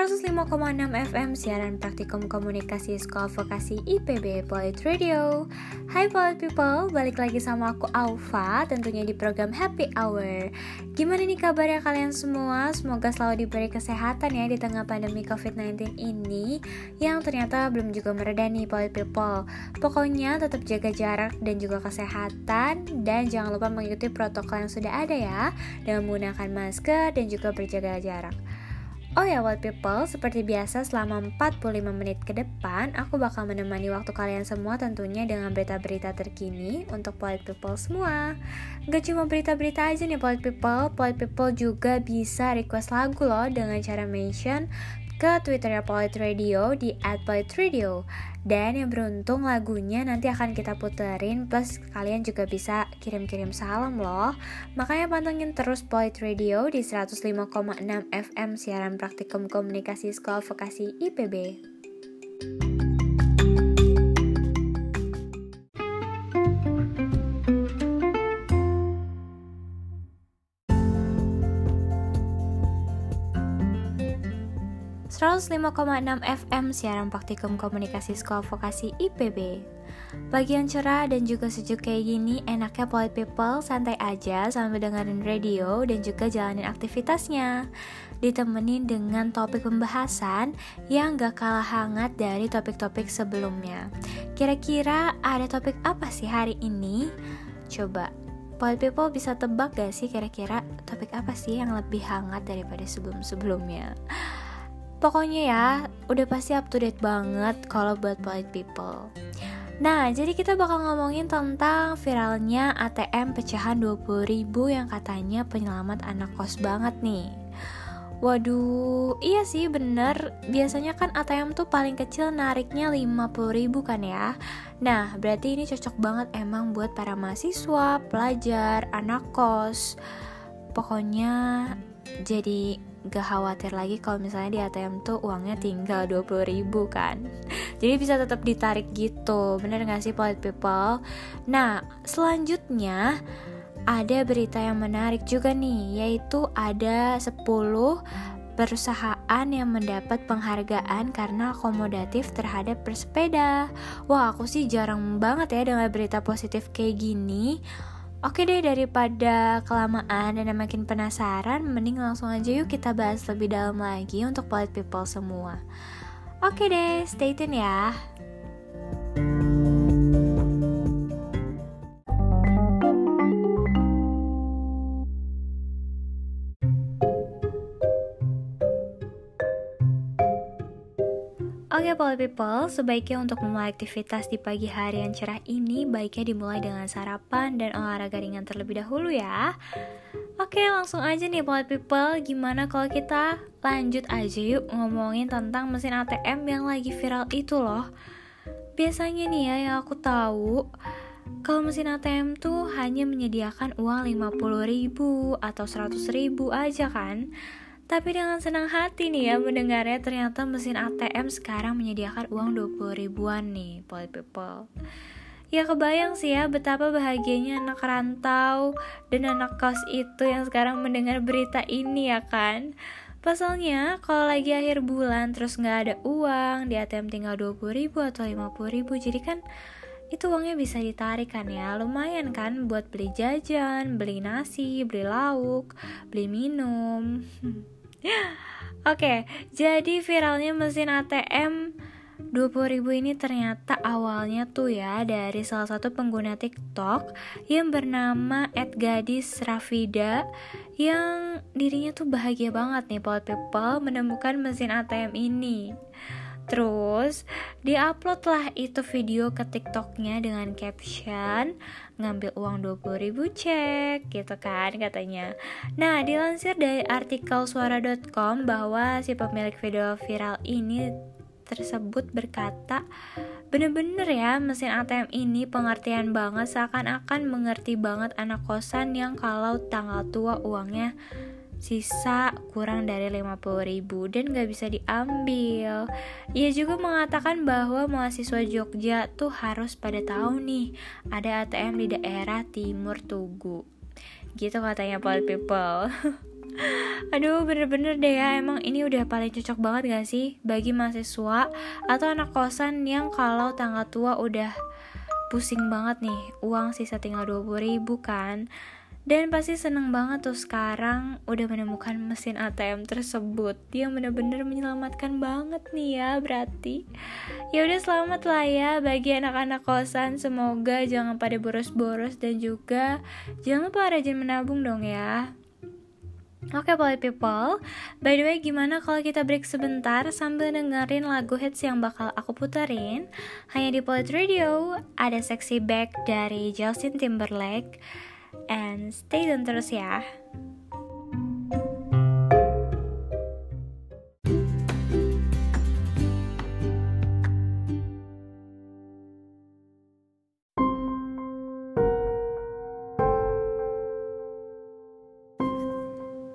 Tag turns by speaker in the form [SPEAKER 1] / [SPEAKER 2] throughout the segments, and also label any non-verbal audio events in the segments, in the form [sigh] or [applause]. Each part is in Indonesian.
[SPEAKER 1] 105,6 FM siaran praktikum komunikasi Sekolah Vokasi IPB Polit Radio. Hai Polit People, balik lagi sama aku Alfa, tentunya di program Happy Hour. Gimana nih kabarnya kalian semua? Semoga selalu diberi kesehatan ya di tengah pandemi COVID-19 ini yang ternyata belum juga mereda nih Polit People. Pokoknya tetap jaga jarak dan juga kesehatan dan jangan lupa mengikuti protokol yang sudah ada ya dengan menggunakan masker dan juga berjaga jarak. Oh ya, Wild People, seperti biasa selama 45 menit ke depan, aku bakal menemani waktu kalian semua tentunya dengan berita-berita terkini untuk Wild People semua. Gak cuma berita-berita aja nih Wild People, Wild People juga bisa request lagu loh dengan cara mention ke Twitternya Polit Radio di @politRadio. Dan yang beruntung lagunya nanti akan kita puterin plus kalian juga bisa kirim-kirim salam loh. Makanya pantengin terus Polit Radio di 105,6 FM siaran praktikum komunikasi Sekolah Vokasi IPB. 105,6 FM siaran praktikum komunikasi sekolah vokasi IPB. Pagi yang cerah dan juga sejuk kayak gini, enaknya polite people santai aja sambil dengerin radio dan juga jalanin aktivitasnya. Ditemenin dengan topik pembahasan yang gak kalah hangat dari topik-topik sebelumnya. Kira-kira ada topik apa sih hari ini? Coba Polite people bisa tebak gak sih kira-kira topik apa sih yang lebih hangat daripada sebelum-sebelumnya? Pokoknya ya, udah pasti up to date banget kalau buat polite people. Nah, jadi kita bakal ngomongin tentang viralnya ATM pecahan 20 ribu yang katanya penyelamat anak kos banget nih. Waduh, iya sih bener Biasanya kan ATM tuh paling kecil nariknya 50 ribu kan ya Nah, berarti ini cocok banget emang buat para mahasiswa, pelajar, anak kos Pokoknya jadi gak khawatir lagi kalau misalnya di ATM tuh uangnya tinggal 20 ribu kan jadi bisa tetap ditarik gitu bener gak sih polite people nah selanjutnya ada berita yang menarik juga nih yaitu ada 10 perusahaan yang mendapat penghargaan karena akomodatif terhadap bersepeda. Wah, aku sih jarang banget ya dengar berita positif kayak gini. Oke deh daripada kelamaan dan makin penasaran, mending langsung aja yuk kita bahas lebih dalam lagi untuk polite people semua. Oke deh, stay tune ya. Oke okay, people, sebaiknya untuk memulai aktivitas di pagi hari yang cerah ini baiknya dimulai dengan sarapan dan olahraga ringan terlebih dahulu ya. Oke, okay, langsung aja nih Poly People, gimana kalau kita lanjut aja yuk ngomongin tentang mesin ATM yang lagi viral itu loh. Biasanya nih ya yang aku tahu, kalau mesin ATM tuh hanya menyediakan uang 50 ribu atau 100 ribu aja kan. Tapi dengan senang hati nih ya mendengarnya ternyata mesin ATM sekarang menyediakan uang 20 ribuan nih, Poly People. Ya kebayang sih ya betapa bahagianya anak rantau dan anak kos itu yang sekarang mendengar berita ini ya kan. Pasalnya kalau lagi akhir bulan terus nggak ada uang di ATM tinggal 20 ribu atau 50 ribu jadi kan itu uangnya bisa ditarik kan ya lumayan kan buat beli jajan, beli nasi, beli lauk, beli minum. Oke, jadi viralnya mesin ATM 20.000 ini ternyata awalnya tuh ya dari salah satu pengguna TikTok yang bernama @gadis Rafida yang dirinya tuh bahagia banget nih Paul People menemukan mesin ATM ini. Terus diupload lah itu video ke TikToknya dengan caption ngambil uang 20 ribu cek gitu kan katanya. Nah dilansir dari artikel suara.com bahwa si pemilik video viral ini tersebut berkata Bener-bener ya mesin ATM ini pengertian banget seakan-akan mengerti banget anak kosan yang kalau tanggal tua uangnya sisa kurang dari 50 ribu dan gak bisa diambil. Ia juga mengatakan bahwa mahasiswa Jogja tuh harus pada tahu nih ada ATM di daerah Timur Tugu. Gitu katanya Paul People. [laughs] Aduh bener-bener deh ya Emang ini udah paling cocok banget gak sih Bagi mahasiswa atau anak kosan Yang kalau tanggal tua udah pusing banget nih Uang sisa tinggal 20 ribu kan dan pasti seneng banget tuh sekarang udah menemukan mesin ATM tersebut. Dia bener-bener menyelamatkan banget nih ya berarti. Ya udah selamat lah ya bagi anak-anak kosan. Semoga jangan pada boros-boros dan juga jangan lupa rajin menabung dong ya. Oke okay, People, by the way gimana kalau kita break sebentar sambil dengerin lagu hits yang bakal aku puterin? Hanya di Polit Radio, ada Sexy Back dari Justin Timberlake And stay tune terus ya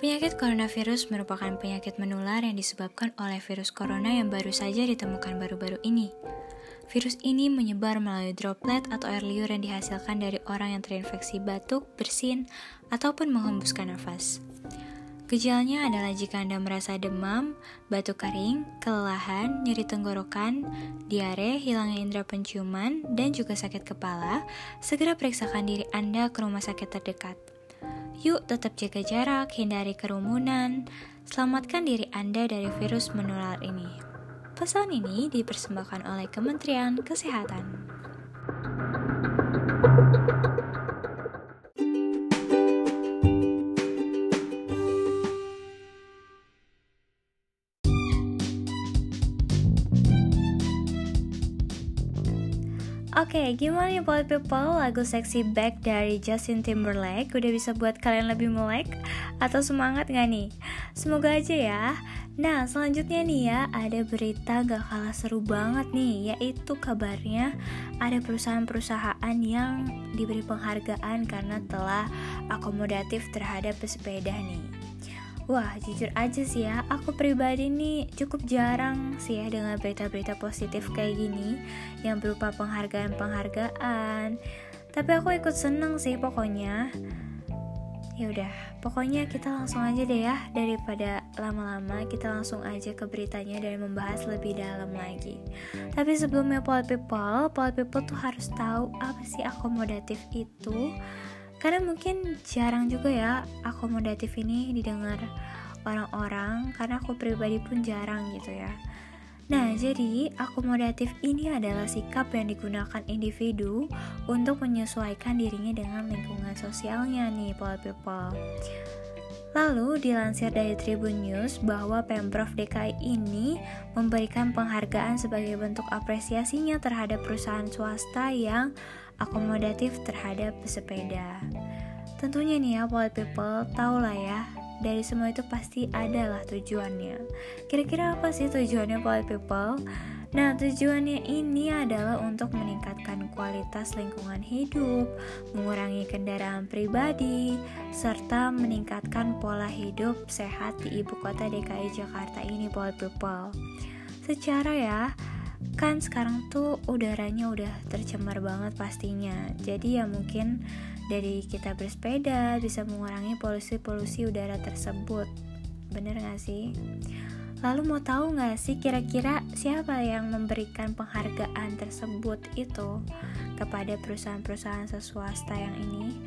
[SPEAKER 1] Penyakit coronavirus merupakan penyakit menular yang disebabkan oleh virus corona yang baru saja ditemukan baru-baru ini. Virus ini menyebar melalui droplet atau air liur yang dihasilkan dari orang yang terinfeksi batuk, bersin, ataupun menghembuskan nafas. Gejalanya adalah jika Anda merasa demam, batuk kering, kelelahan, nyeri tenggorokan, diare, hilangnya indera penciuman, dan juga sakit kepala, segera periksakan diri Anda ke rumah sakit terdekat. Yuk tetap jaga jarak, hindari kerumunan, selamatkan diri Anda dari virus menular ini. Pesan ini dipersembahkan oleh Kementerian Kesehatan. Oke, okay, gimana nih Polit People? Lagu Sexy Back dari Justin Timberlake udah bisa buat kalian lebih melek atau semangat gak nih? Semoga aja ya. Nah, selanjutnya nih ya, ada berita gak kalah seru banget nih, yaitu kabarnya ada perusahaan-perusahaan yang diberi penghargaan karena telah akomodatif terhadap pesepeda nih. Wah, jujur aja sih ya, aku pribadi nih cukup jarang sih ya dengan berita-berita positif kayak gini yang berupa penghargaan-penghargaan. Tapi aku ikut seneng sih pokoknya. Ya udah, pokoknya kita langsung aja deh ya daripada lama-lama kita langsung aja ke beritanya dan membahas lebih dalam lagi. Tapi sebelumnya Polit People, Polit People tuh harus tahu apa sih akomodatif itu karena mungkin jarang juga ya akomodatif ini didengar orang-orang karena aku pribadi pun jarang gitu ya Nah, jadi akomodatif ini adalah sikap yang digunakan individu untuk menyesuaikan dirinya dengan lingkungan sosialnya nih, people. Lalu dilansir dari Tribun News bahwa Pemprov DKI ini memberikan penghargaan sebagai bentuk apresiasinya terhadap perusahaan swasta yang akomodatif terhadap pesepeda. Tentunya nih ya, Polit People, tau lah ya, dari semua itu pasti adalah tujuannya. Kira-kira apa sih tujuannya Polit People? Nah, tujuannya ini adalah untuk meningkatkan kualitas lingkungan hidup, mengurangi kendaraan pribadi, serta meningkatkan pola hidup sehat di ibu kota DKI Jakarta ini, Polit People. Secara ya, kan sekarang tuh udaranya udah tercemar banget pastinya jadi ya mungkin dari kita bersepeda bisa mengurangi polusi-polusi udara tersebut bener gak sih? Lalu mau tahu gak sih kira-kira siapa yang memberikan penghargaan tersebut itu kepada perusahaan-perusahaan swasta yang ini?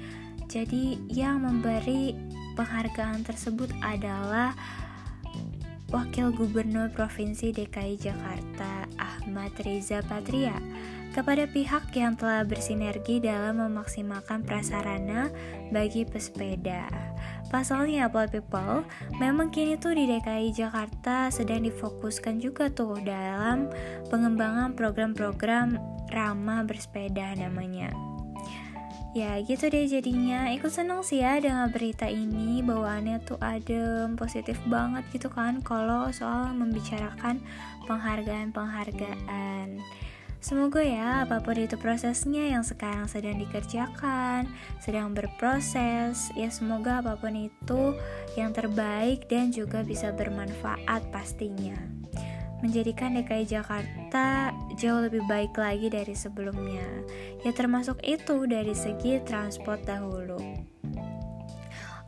[SPEAKER 1] Jadi yang memberi penghargaan tersebut adalah Wakil Gubernur Provinsi DKI Jakarta Ahmad Riza Patria kepada pihak yang telah bersinergi dalam memaksimalkan prasarana bagi pesepeda. Pasalnya, Apple People, memang kini tuh di DKI Jakarta sedang difokuskan juga tuh dalam pengembangan program-program ramah bersepeda namanya. Ya gitu deh jadinya. Ikut seneng sih ya dengan berita ini. Bawaannya tuh adem, positif banget gitu kan Kalau soal membicarakan penghargaan-penghargaan. Semoga ya apa pun itu prosesnya yang sekarang sedang dikerjakan, sedang berproses, ya semoga apa pun itu yang terbaik dan juga bisa bermanfaat pastinya. Menjadikan DKI Jakarta jauh lebih baik lagi dari sebelumnya. Ya termasuk itu dari segi transport dahulu.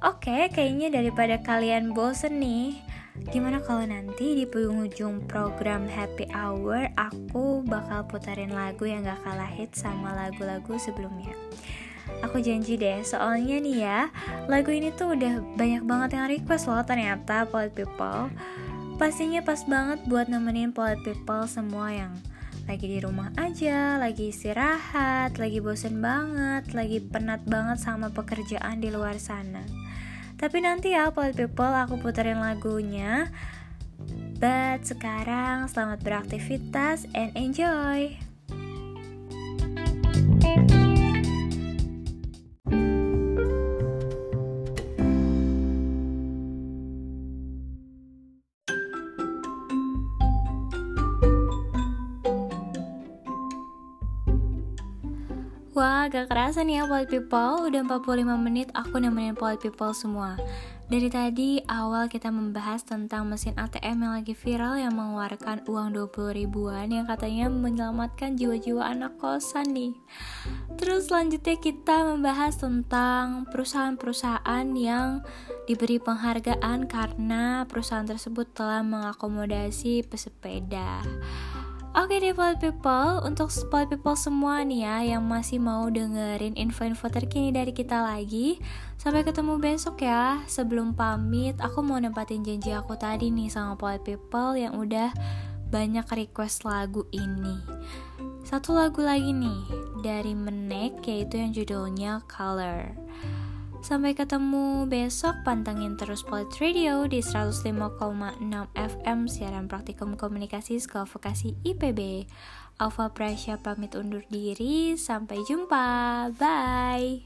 [SPEAKER 1] Oke, kayaknya daripada kalian bosen nih Gimana kalau nanti di penghujung program Happy Hour Aku bakal putarin lagu yang gak kalah hit sama lagu-lagu sebelumnya Aku janji deh, soalnya nih ya Lagu ini tuh udah banyak banget yang request loh ternyata Polite People Pastinya pas banget buat nemenin Polite People semua yang lagi di rumah aja, lagi istirahat, lagi bosen banget, lagi penat banget sama pekerjaan di luar sana. Tapi nanti ya, Polite People, aku puterin lagunya. But sekarang selamat beraktivitas and enjoy. Gak kerasa nih ya Polite People. Udah 45 menit aku nemenin Polite People semua. Dari tadi awal kita membahas tentang mesin ATM yang lagi viral Yang mengeluarkan uang 20 ribuan Yang katanya menyelamatkan jiwa-jiwa anak kosan nih. Terus selanjutnya kita membahas tentang perusahaan-perusahaan yang diberi penghargaan Karena perusahaan tersebut telah mengakomodasi pesepeda Oke deh Polite People, untuk Polite People semua nih ya yang masih mau dengerin info-info terkini dari kita lagi Sampai ketemu besok ya. Sebelum pamit, aku mau nempatin janji aku tadi nih sama Polite People yang udah banyak request lagu ini. Satu lagu lagi nih dari Menek yaitu yang judulnya Color Sampai ketemu besok, pantengin terus Polit Radio di 105,6 FM siaran praktikum komunikasi sekolah vokasi IPB. Alfa Prasya pamit undur diri, sampai jumpa, bye.